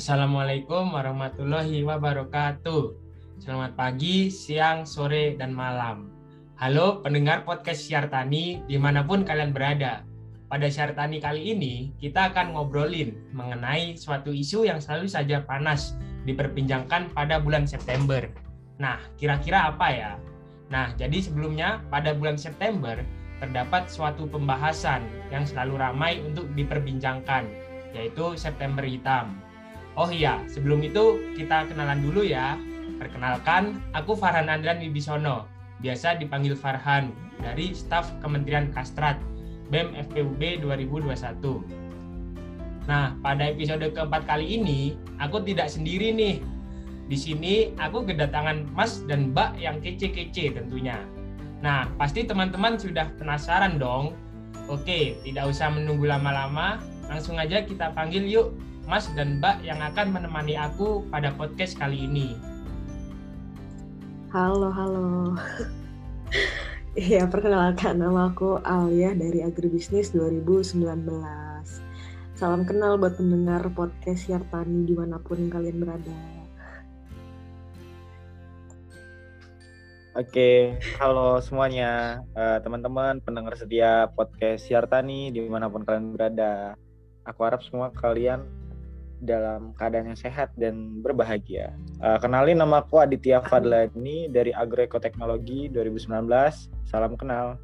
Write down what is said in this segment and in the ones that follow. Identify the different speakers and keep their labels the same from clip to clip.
Speaker 1: Assalamualaikum warahmatullahi wabarakatuh. Selamat pagi, siang, sore, dan malam. Halo pendengar podcast Siar Tani di mana pun kalian berada. Pada Siar Tani kali ini, kita akan ngobrolin mengenai suatu isu yang selalu saja panas diperbincangkan pada bulan September. Nah, kira-kira apa ya? Nah, jadi sebelumnya pada bulan September terdapat suatu pembahasan yang selalu ramai untuk diperbincangkan, yaitu September Hitam. Oh iya, sebelum itu kita kenalan dulu ya. Perkenalkan, aku Farhan Andrian Wibisono, biasa dipanggil Farhan, dari staf Kementerian Kastrat, BEM FPUB 2021. Nah, pada episode keempat kali ini, aku tidak sendiri nih. Di sini aku kedatangan Mas dan Mbak yang kece-kece tentunya. Nah, pasti teman-teman sudah penasaran dong. Oke, tidak usah menunggu lama-lama, langsung aja kita panggil yuk Mas dan Mbak yang akan menemani aku pada podcast kali ini.
Speaker 2: Halo, halo. Iya, perkenalkan nama aku Alia dari Agribisnis 2019. Salam kenal buat pendengar podcast Yartani di mana pun kalian berada.
Speaker 3: Oke, halo semuanya, uh, teman-teman pendengar setia podcast Yartani di mana pun kalian berada. Aku harap semua kalian dalam keadaan yang sehat dan berbahagia. Uh, kenalin nama aku Aditya Fadlani dari Agroekoteknologi 2019. Salam kenal.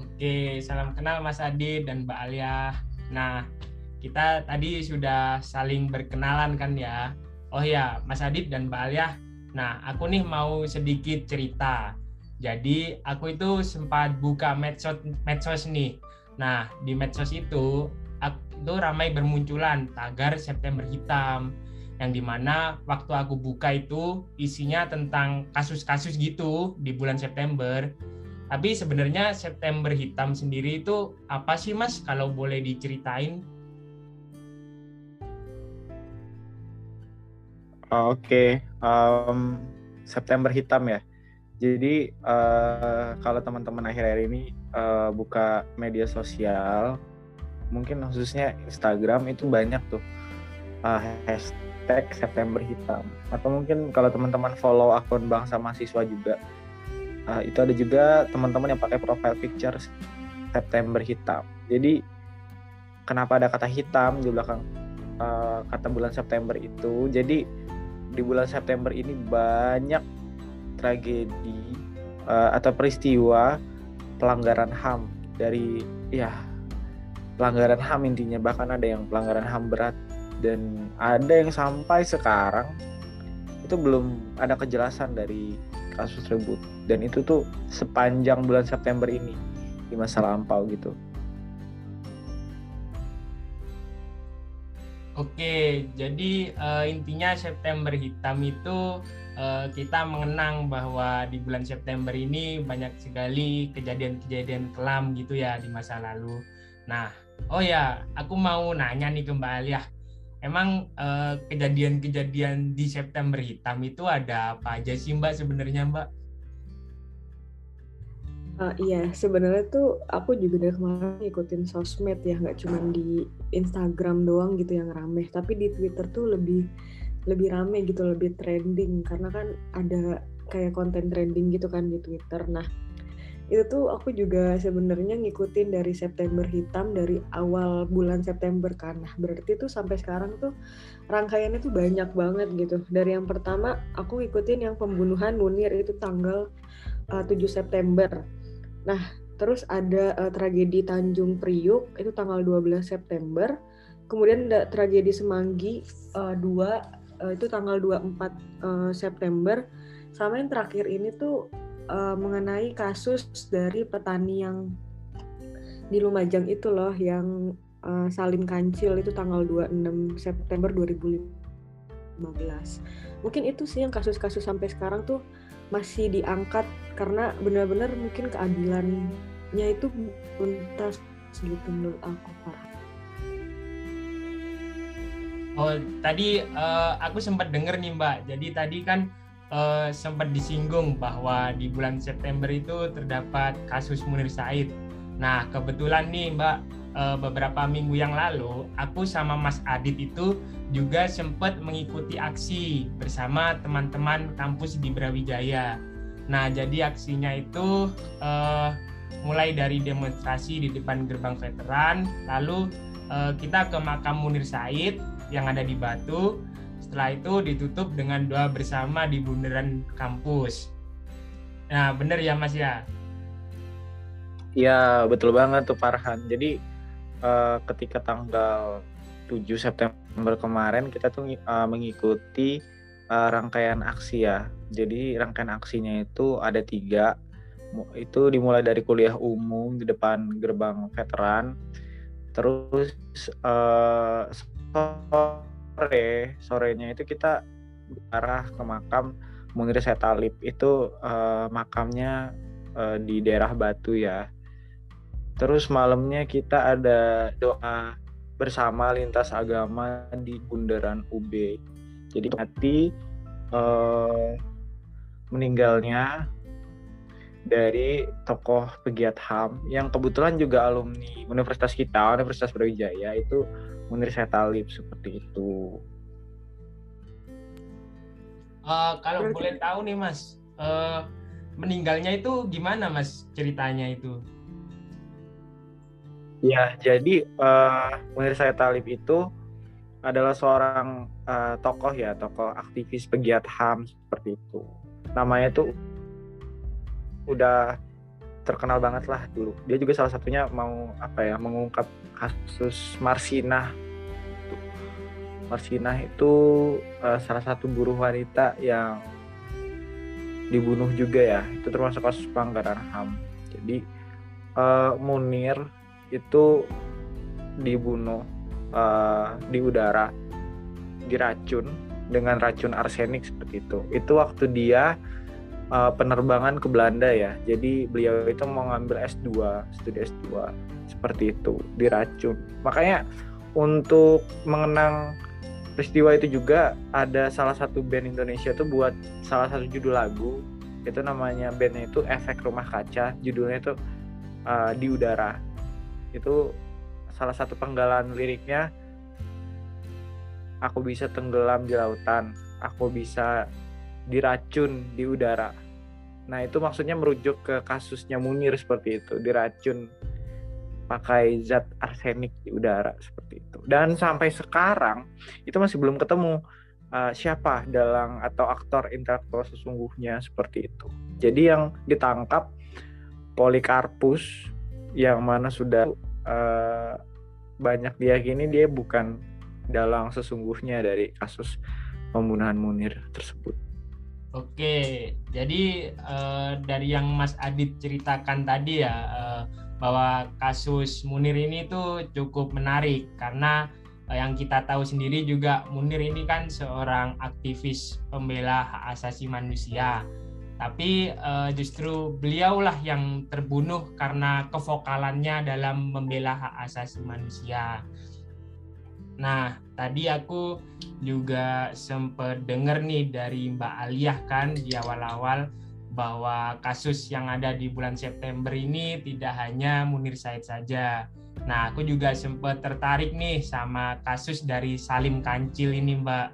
Speaker 1: Oke, salam kenal Mas Adi dan Mbak Alia. Nah, kita tadi sudah saling berkenalan kan ya. Oh ya, Mas Adit dan Mbak Alia. Nah, aku nih mau sedikit cerita. Jadi, aku itu sempat buka medsos medsos nih. Nah, di medsos itu itu ramai bermunculan tagar September Hitam yang di mana waktu aku buka itu isinya tentang kasus-kasus gitu di bulan September. Tapi sebenarnya September Hitam sendiri itu apa sih Mas kalau boleh diceritain?
Speaker 3: Oh, Oke, okay. um, September Hitam ya. Jadi uh, kalau teman-teman akhir-akhir ini uh, buka media sosial mungkin khususnya Instagram itu banyak tuh uh, hashtag September Hitam. Atau mungkin kalau teman-teman follow akun bangsa mahasiswa juga uh, itu ada juga teman-teman yang pakai profile picture September Hitam. Jadi kenapa ada kata hitam di belakang uh, kata bulan September itu? Jadi di bulan September ini banyak tragedi uh, atau peristiwa pelanggaran HAM dari ya pelanggaran HAM intinya bahkan ada yang pelanggaran HAM berat dan ada yang sampai sekarang itu belum ada kejelasan dari kasus tersebut dan itu tuh sepanjang bulan September ini di masa lampau gitu.
Speaker 1: Oke, jadi uh, intinya September hitam itu uh, kita mengenang bahwa di bulan September ini banyak sekali kejadian-kejadian kelam gitu ya di masa lalu. Nah, Oh ya, aku mau nanya nih ke Mbak Alia. Emang eh, kejadian-kejadian di September Hitam itu ada apa aja sih Mbak sebenarnya Mbak?
Speaker 2: Uh, iya, sebenarnya tuh aku juga dari kemarin ngikutin sosmed ya, nggak cuma di Instagram doang gitu yang rame, tapi di Twitter tuh lebih lebih rame gitu, lebih trending karena kan ada kayak konten trending gitu kan di Twitter. Nah, itu tuh aku juga sebenarnya ngikutin dari September Hitam dari awal bulan September kan. Nah, berarti tuh sampai sekarang tuh rangkaiannya tuh banyak banget gitu. Dari yang pertama aku ngikutin yang pembunuhan Munir itu tanggal uh, 7 September. Nah, terus ada uh, tragedi Tanjung Priuk itu tanggal 12 September. Kemudian ada tragedi Semanggi uh, 2 uh, itu tanggal 24 uh, September. Sama yang terakhir ini tuh uh, mengenai kasus dari petani yang di Lumajang itu loh yang uh, Salim Kancil itu tanggal 26 September 2015. Mungkin itu sih yang kasus-kasus sampai sekarang tuh masih diangkat karena benar-benar mungkin keadilannya itu tuntas gitu menurut aku Pak.
Speaker 1: Oh, tadi uh, aku sempat dengar nih Mbak. Jadi tadi kan uh, sempat disinggung bahwa di bulan September itu terdapat kasus Munir Said. Nah, kebetulan nih Mbak, uh, beberapa minggu yang lalu aku sama Mas Adit itu juga sempat mengikuti aksi bersama teman-teman kampus di Brawijaya. Nah, jadi aksinya itu uh, mulai dari demonstrasi di depan gerbang veteran, lalu uh, kita ke makam Munir Said yang ada di Batu. Setelah itu ditutup dengan doa bersama di bundaran kampus. Nah, bener ya Mas ya?
Speaker 3: Iya, betul banget tuh Farhan. Jadi uh, ketika tanggal 7 September kemarin kita tuh uh, mengikuti uh, rangkaian aksi ya. Jadi rangkaian aksinya itu ada tiga. Itu dimulai dari kuliah umum di depan gerbang veteran. Terus uh, sore sorenya itu kita arah ke makam Munir Setalip itu uh, makamnya uh, di daerah Batu ya. Terus malamnya kita ada doa bersama lintas agama di bundaran UB. Jadi hati uh, meninggalnya dari tokoh pegiat HAM yang kebetulan juga alumni universitas kita, Universitas Brawijaya itu Munir Setalip seperti itu.
Speaker 1: Uh, kalau Berarti... boleh tahu nih Mas, uh, meninggalnya itu gimana Mas ceritanya itu?
Speaker 3: Ya, jadi uh, Munir saya Talib itu adalah seorang uh, tokoh ya, tokoh aktivis pegiat HAM seperti itu. Namanya tuh udah terkenal banget lah dulu. Dia juga salah satunya mau apa ya, mengungkap kasus Marsinah. Marsinah itu uh, salah satu buruh wanita yang dibunuh juga ya. Itu termasuk kasus pelanggaran HAM. Jadi uh, Munir itu dibunuh uh, di udara diracun dengan racun arsenik seperti itu. Itu waktu dia uh, penerbangan ke Belanda ya. Jadi beliau itu mau ngambil S2 studi S2 seperti itu diracun. Makanya untuk mengenang peristiwa itu juga ada salah satu band Indonesia tuh buat salah satu judul lagu. Itu namanya bandnya itu efek rumah kaca. Judulnya itu uh, di udara. Itu salah satu penggalan liriknya. Aku bisa tenggelam di lautan. Aku bisa diracun di udara nah itu maksudnya merujuk ke kasusnya Munir seperti itu diracun pakai zat arsenik di udara seperti itu. Dan sampai sekarang itu masih belum ketemu uh, siapa dalang atau aktor intelektual sesungguhnya seperti itu. Jadi yang ditangkap Polikarpus yang mana sudah uh, banyak diyakini dia bukan dalang sesungguhnya dari kasus pembunuhan Munir tersebut.
Speaker 1: Oke, jadi uh, dari yang Mas Adit ceritakan tadi ya, uh, bahwa kasus Munir ini tuh cukup menarik karena eh, yang kita tahu sendiri juga Munir ini kan seorang aktivis pembela hak asasi manusia. Tapi uh, justru beliaulah yang terbunuh karena kevokalannya dalam membela hak asasi manusia. Nah, tadi aku juga sempat dengar nih dari Mbak Aliyah kan di awal-awal bahwa kasus yang ada di bulan September ini tidak hanya Munir Said saja. Nah, aku juga sempat tertarik nih sama kasus dari Salim Kancil ini, Mbak.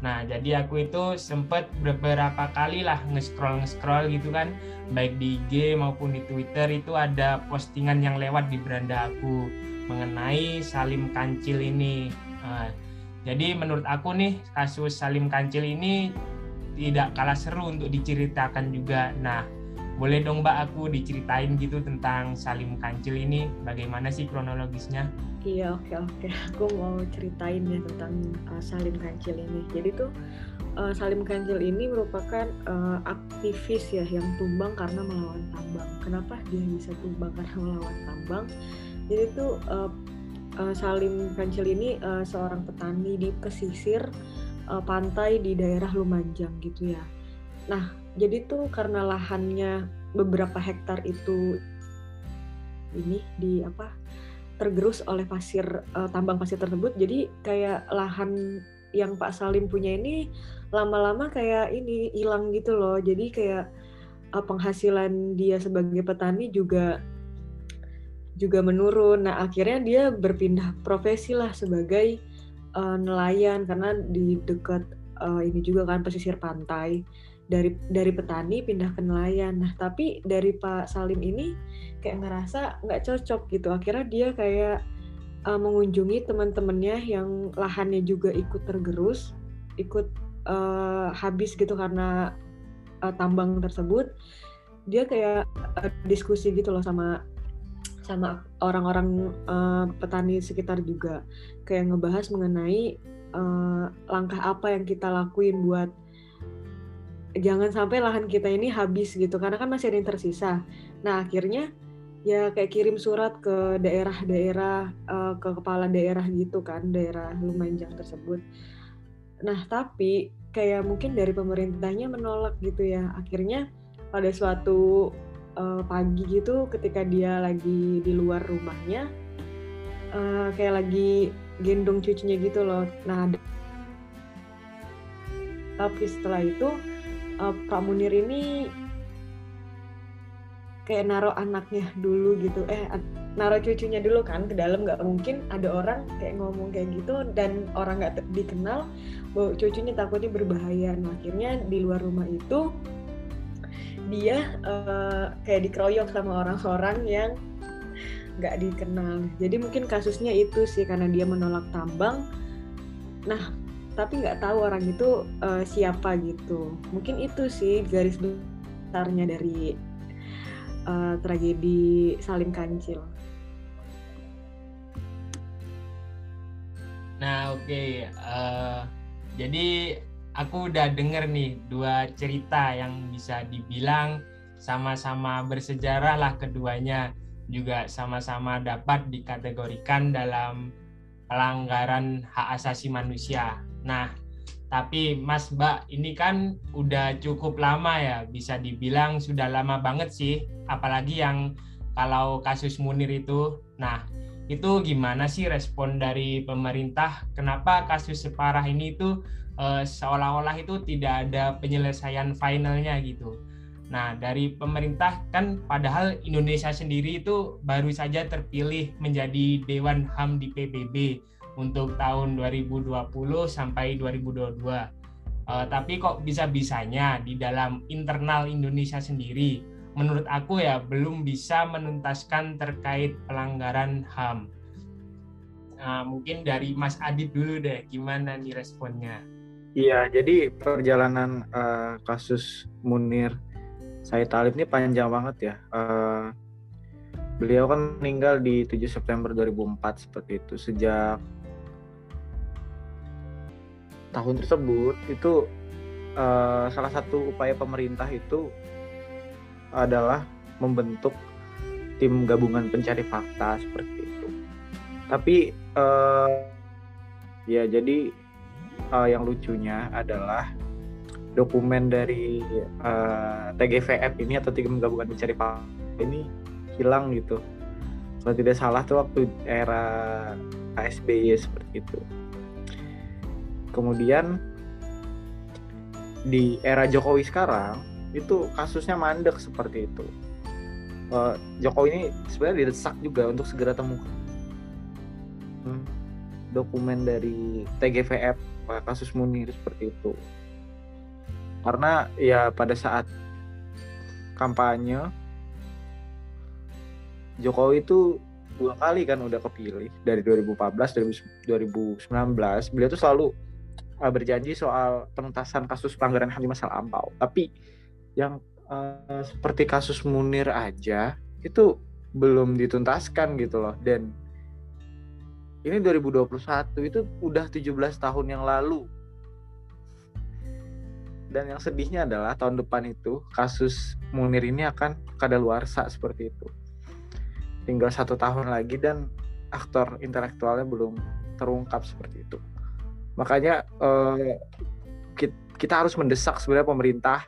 Speaker 1: Nah, jadi aku itu sempat beberapa kali lah nge-scroll nge-scroll gitu kan, baik di IG maupun di Twitter itu ada postingan yang lewat di beranda aku mengenai Salim Kancil ini. Nah, jadi menurut aku nih kasus Salim Kancil ini tidak kalah seru untuk diceritakan juga. Nah, boleh dong Mbak aku diceritain gitu tentang Salim Kancil ini, bagaimana sih kronologisnya?
Speaker 2: Iya, oke oke. Aku mau ceritain ya tentang uh, Salim Kancil ini. Jadi tuh uh, Salim Kancil ini merupakan uh, aktivis ya yang tumbang karena melawan tambang. Kenapa dia bisa tumbang karena melawan tambang? Jadi tuh uh, uh, Salim Kancil ini uh, seorang petani di pesisir uh, pantai di daerah Lumajang gitu ya. Nah, jadi tuh karena lahannya beberapa hektar itu ini di apa tergerus oleh pasir uh, tambang pasir tersebut, jadi kayak lahan yang Pak Salim punya ini lama-lama kayak ini hilang gitu loh. Jadi kayak uh, penghasilan dia sebagai petani juga juga menurun. Nah akhirnya dia berpindah profesi lah sebagai uh, nelayan karena di dekat uh, ini juga kan pesisir pantai dari dari petani pindah ke nelayan. Nah tapi dari Pak Salim ini kayak ngerasa nggak cocok gitu. Akhirnya dia kayak uh, mengunjungi teman-temannya yang lahannya juga ikut tergerus, ikut uh, habis gitu karena uh, tambang tersebut. Dia kayak uh, diskusi gitu loh sama sama orang-orang uh, petani sekitar juga kayak ngebahas mengenai uh, langkah apa yang kita lakuin buat jangan sampai lahan kita ini habis gitu karena kan masih ada yang tersisa. Nah akhirnya ya kayak kirim surat ke daerah-daerah uh, ke kepala daerah gitu kan daerah Lumajang tersebut. Nah tapi kayak mungkin dari pemerintahnya menolak gitu ya. Akhirnya pada suatu uh, pagi gitu ketika dia lagi di luar rumahnya uh, kayak lagi gendong cucunya gitu loh. Nah tapi setelah itu uh, Pak Munir ini kayak naruh anaknya dulu gitu. Eh naruh cucunya dulu kan ke dalam. Nggak mungkin ada orang kayak ngomong kayak gitu dan orang nggak dikenal bahwa cucunya takutnya berbahaya. Nah akhirnya di luar rumah itu dia uh, kayak dikeroyok sama orang-orang yang nggak dikenal. Jadi mungkin kasusnya itu sih karena dia menolak tambang. Nah, tapi nggak tahu orang itu uh, siapa gitu. Mungkin itu sih garis besarnya dari uh, tragedi Salim Kancil.
Speaker 1: Nah, oke. Okay. Uh, jadi aku udah denger nih dua cerita yang bisa dibilang sama-sama bersejarah lah keduanya juga sama-sama dapat dikategorikan dalam pelanggaran hak asasi manusia. Nah, tapi Mas Mbak ini kan udah cukup lama ya, bisa dibilang sudah lama banget sih, apalagi yang kalau kasus Munir itu. Nah, itu gimana sih respon dari pemerintah? Kenapa kasus separah ini itu uh, seolah-olah itu tidak ada penyelesaian finalnya gitu. Nah, dari pemerintah kan padahal Indonesia sendiri itu baru saja terpilih menjadi Dewan HAM di PBB untuk tahun 2020 sampai 2022. Uh, eh, tapi kok bisa-bisanya di dalam internal Indonesia sendiri menurut aku ya belum bisa menuntaskan terkait pelanggaran HAM. Nah, mungkin dari Mas Adit dulu deh, gimana nih responnya?
Speaker 3: Iya, jadi perjalanan uh, kasus Munir Said Talib ini panjang banget ya. Uh, beliau kan meninggal di 7 September 2004 seperti itu. Sejak tahun tersebut itu uh, salah satu upaya pemerintah itu adalah membentuk tim gabungan pencari fakta seperti itu. Tapi uh, ya jadi uh, yang lucunya adalah dokumen dari uh, eh, TGVF ini atau tim gabungan mencari fakta ini hilang gitu. Kalau tidak salah tuh waktu era ASBY seperti itu. Kemudian di era Jokowi sekarang itu kasusnya mandek seperti itu. Uh, Jokowi ini sebenarnya didesak juga untuk segera temukan. Hmm, dokumen dari TGVF kasus Munir seperti itu. Karena ya pada saat kampanye Jokowi itu dua kali kan udah kepilih dari 2014 2019 beliau tuh selalu uh, berjanji soal penuntasan kasus pelanggaran HAM di masa lampau tapi yang uh, seperti kasus Munir aja itu belum dituntaskan gitu loh. Dan ini 2021 itu udah 17 tahun yang lalu. Dan yang sedihnya adalah tahun depan itu kasus Munir ini akan kadaluarsa seperti itu. Tinggal satu tahun lagi dan aktor intelektualnya belum terungkap seperti itu. Makanya eh, kita harus mendesak sebenarnya pemerintah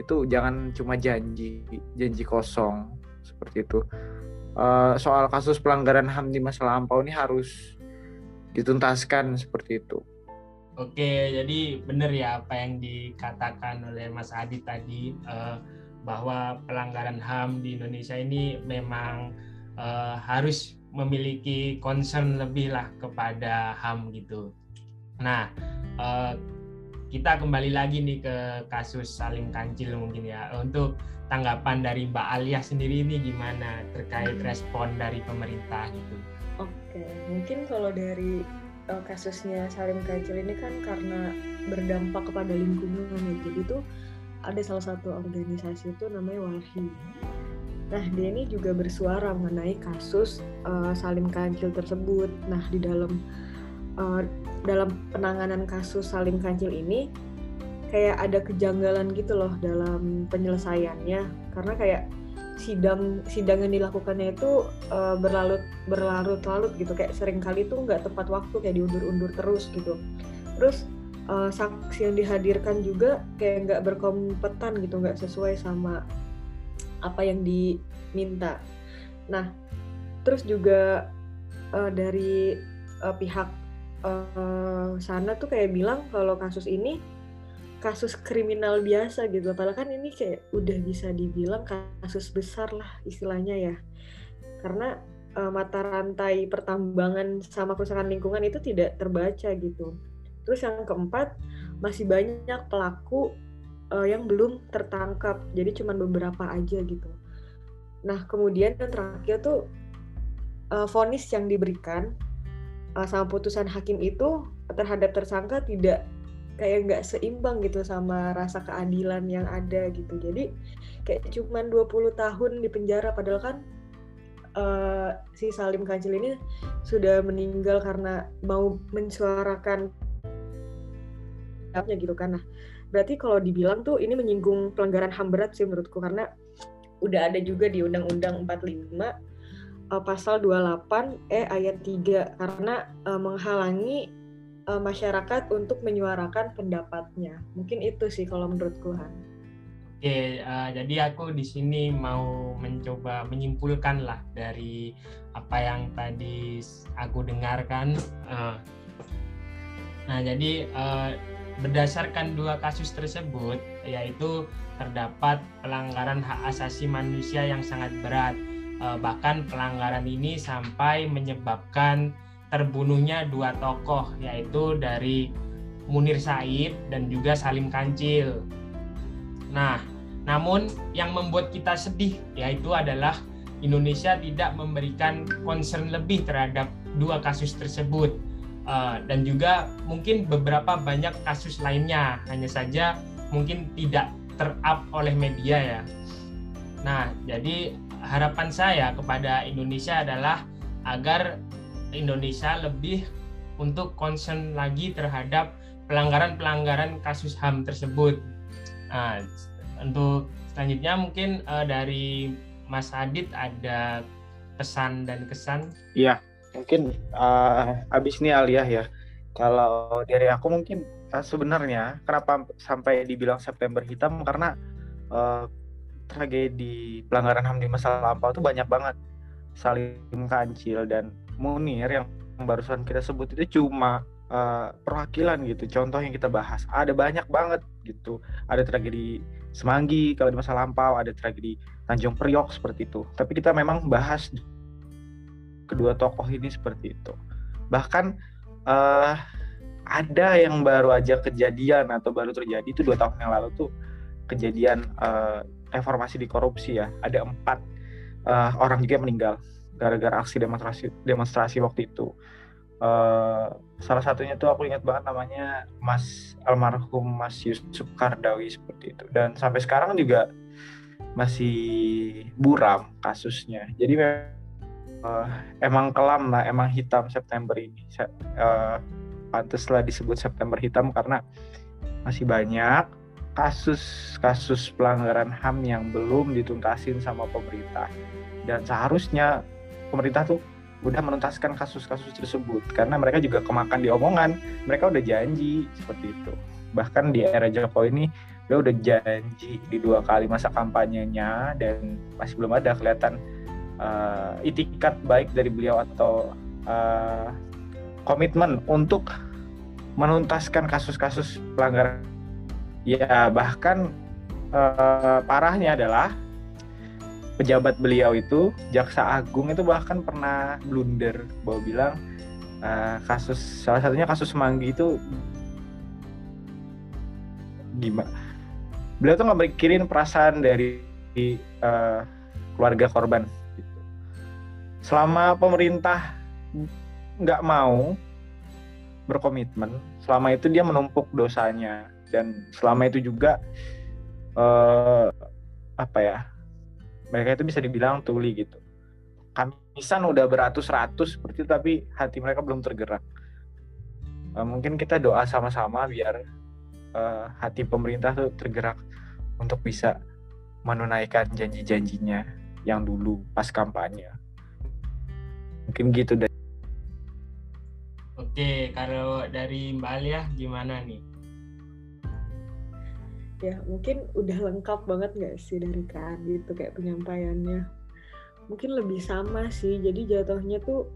Speaker 3: itu jangan cuma janji janji kosong seperti itu uh, soal kasus pelanggaran HAM di masa lampau ini harus dituntaskan seperti itu.
Speaker 1: Oke, jadi benar ya apa yang dikatakan oleh Mas Adi tadi uh, bahwa pelanggaran HAM di Indonesia ini memang uh, harus memiliki concern lebih lah kepada HAM gitu. Nah, uh, kita kembali lagi nih ke kasus Salim Kancil mungkin ya. Untuk tanggapan dari Mbak Alia sendiri ini gimana terkait respon dari pemerintah gitu?
Speaker 2: Oke, mungkin kalau dari uh, kasusnya Salim Kancil ini kan karena berdampak kepada lingkungan ya. Jadi tuh ada salah satu organisasi itu namanya Walhi. Nah, dia ini juga bersuara mengenai kasus uh, Salim Kancil tersebut. Nah, di dalam uh, dalam penanganan kasus Salim Kancil ini kayak ada kejanggalan gitu loh dalam penyelesaiannya. Karena kayak sidang sidang yang dilakukannya itu uh, berlarut berlarut-larut gitu. Kayak sering kali tuh nggak tepat waktu kayak diundur-undur terus gitu. Terus uh, saksi yang dihadirkan juga kayak nggak berkompeten gitu nggak sesuai sama apa yang diminta. Nah terus juga uh, dari uh, pihak uh, sana tuh kayak bilang kalau kasus ini kasus kriminal biasa gitu. Padahal kan ini kayak udah bisa dibilang kasus besar lah istilahnya ya. Karena uh, mata rantai pertambangan sama kerusakan lingkungan itu tidak terbaca gitu. Terus yang keempat masih banyak pelaku uh, yang belum tertangkap. Jadi cuma beberapa aja gitu. Nah kemudian yang terakhir tuh uh, vonis yang diberikan uh, sama putusan hakim itu terhadap tersangka tidak kayak nggak seimbang gitu sama rasa keadilan yang ada gitu. Jadi kayak cuman 20 tahun di penjara padahal kan uh, si Salim Kancil ini sudah meninggal karena mau mensuarakan gitu kan. Nah berarti kalau dibilang tuh ini menyinggung pelanggaran HAM berat sih menurutku karena udah ada juga di Undang-Undang 45 uh, eh, pasal 28 E ayat 3 karena uh, menghalangi uh, masyarakat untuk menyuarakan pendapatnya. Mungkin itu sih kalau menurutku Han.
Speaker 1: Oke, uh, jadi aku di sini mau mencoba menyimpulkan lah dari apa yang tadi aku dengarkan. Uh, nah, jadi uh, berdasarkan dua kasus tersebut, yaitu terdapat pelanggaran hak asasi manusia yang sangat berat. Uh, bahkan pelanggaran ini sampai menyebabkan terbunuhnya dua tokoh yaitu dari Munir Said dan juga Salim Kancil. Nah, namun yang membuat kita sedih yaitu adalah Indonesia tidak memberikan concern lebih terhadap dua kasus tersebut uh, dan juga mungkin beberapa banyak kasus lainnya hanya saja mungkin tidak terup oleh media ya. Nah, jadi harapan saya kepada Indonesia adalah agar Indonesia lebih untuk concern lagi terhadap pelanggaran-pelanggaran kasus HAM tersebut. Nah, untuk selanjutnya mungkin uh, dari Mas Adit ada pesan dan kesan.
Speaker 3: Iya, mungkin uh, abis ini Alia ya. Kalau dari aku mungkin uh, sebenarnya kenapa sampai dibilang September hitam karena uh, tragedi pelanggaran HAM di masa lampau itu banyak banget. Saling kancil dan Munir yang barusan kita sebut itu cuma uh, perwakilan gitu. Contoh yang kita bahas ada banyak banget gitu. Ada tragedi Semanggi kalau di masa lampau ada tragedi Tanjung Priok seperti itu. Tapi kita memang bahas kedua tokoh ini seperti itu. Bahkan uh, ada yang baru aja kejadian atau baru terjadi itu dua tahun yang lalu tuh kejadian uh, reformasi di korupsi ya. Ada empat uh, orang juga meninggal gara-gara aksi demonstrasi demonstrasi waktu itu. Uh, salah satunya tuh aku ingat banget namanya Mas almarhum Mas Yusuf Kardawi seperti itu. Dan sampai sekarang juga masih buram kasusnya. Jadi uh, emang kelam lah emang hitam September ini. Uh, pantaslah disebut September hitam karena masih banyak kasus-kasus pelanggaran HAM yang belum dituntasin sama pemerintah. Dan seharusnya pemerintah tuh udah menuntaskan kasus-kasus tersebut karena mereka juga kemakan di omongan. Mereka udah janji seperti itu. Bahkan di era Jokowi ini dia udah janji di dua kali masa kampanyenya dan masih belum ada kelihatan uh, itikat baik dari beliau atau uh, komitmen untuk menuntaskan kasus-kasus pelanggaran ya bahkan uh, parahnya adalah pejabat beliau itu jaksa agung itu bahkan pernah blunder bahwa bilang uh, kasus salah satunya kasus Semanggi itu gimana beliau tuh nggak mikirin perasaan dari uh, keluarga korban gitu. selama pemerintah nggak mau berkomitmen selama itu dia menumpuk dosanya dan selama itu juga uh, apa ya mereka itu bisa dibilang tuli gitu. Kamisan udah beratus-ratus seperti itu tapi hati mereka belum tergerak. Uh, mungkin kita doa sama-sama biar uh, hati pemerintah tuh tergerak untuk bisa menunaikan janji-janjinya yang dulu pas kampanye. Mungkin gitu deh.
Speaker 1: Oke, kalau dari Mbak Alia gimana nih?
Speaker 2: Ya mungkin udah lengkap banget nggak sih dari Kak gitu kayak penyampaiannya? Mungkin lebih sama sih jadi jatuhnya tuh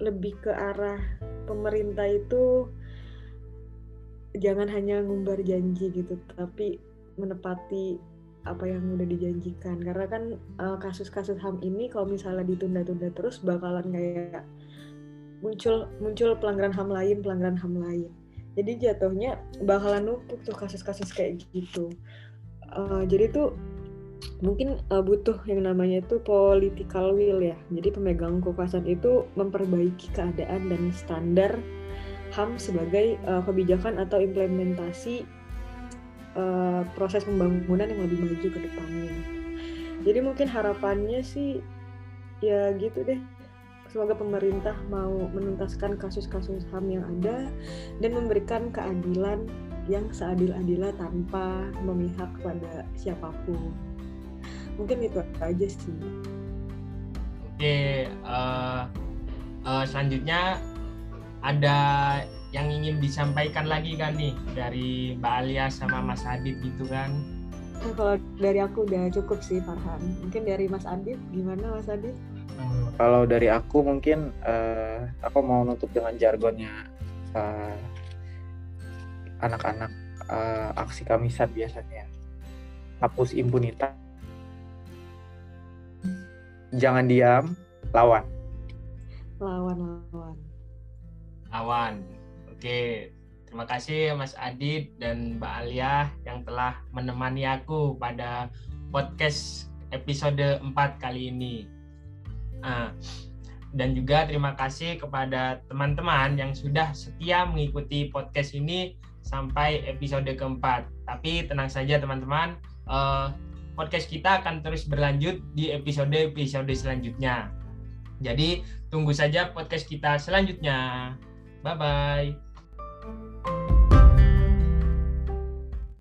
Speaker 2: lebih ke arah pemerintah itu jangan hanya ngumbar janji gitu tapi menepati apa yang udah dijanjikan. Karena kan uh, kasus-kasus HAM ini kalau misalnya ditunda-tunda terus bakalan kayak muncul muncul pelanggaran HAM lain pelanggaran HAM lain jadi jatuhnya bakalan numpuk tuh kasus-kasus kayak gitu. Uh, jadi tuh mungkin uh, butuh yang namanya itu political will ya. Jadi pemegang kekuasaan itu memperbaiki keadaan dan standar HAM sebagai uh, kebijakan atau implementasi uh, proses pembangunan yang lebih maju ke depannya. Jadi mungkin harapannya sih ya gitu deh Semoga pemerintah mau menuntaskan kasus-kasus HAM yang ada dan memberikan keadilan yang seadil-adilnya tanpa memihak pada siapa pun. Mungkin itu aja sih.
Speaker 1: Oke, uh, uh, selanjutnya ada yang ingin disampaikan lagi kan nih dari Mbak Alia sama Mas Adit gitu kan?
Speaker 2: Kalau dari aku udah cukup sih Farhan. Mungkin dari Mas Adit gimana Mas Adit?
Speaker 3: Kalau dari aku mungkin uh, aku mau nutup dengan jargonnya uh, anak-anak uh, aksi kamisan biasanya. Hapus impunitas. Jangan diam, lawan.
Speaker 2: Lawan, lawan.
Speaker 1: Lawan. Oke, terima kasih Mas Adit dan Mbak Alia yang telah menemani aku pada podcast episode 4 kali ini. Nah, dan juga terima kasih kepada teman-teman yang sudah setia mengikuti podcast ini sampai episode keempat. Tapi tenang saja teman-teman, uh, podcast kita akan terus berlanjut di episode-episode selanjutnya. Jadi tunggu saja podcast kita selanjutnya. Bye bye.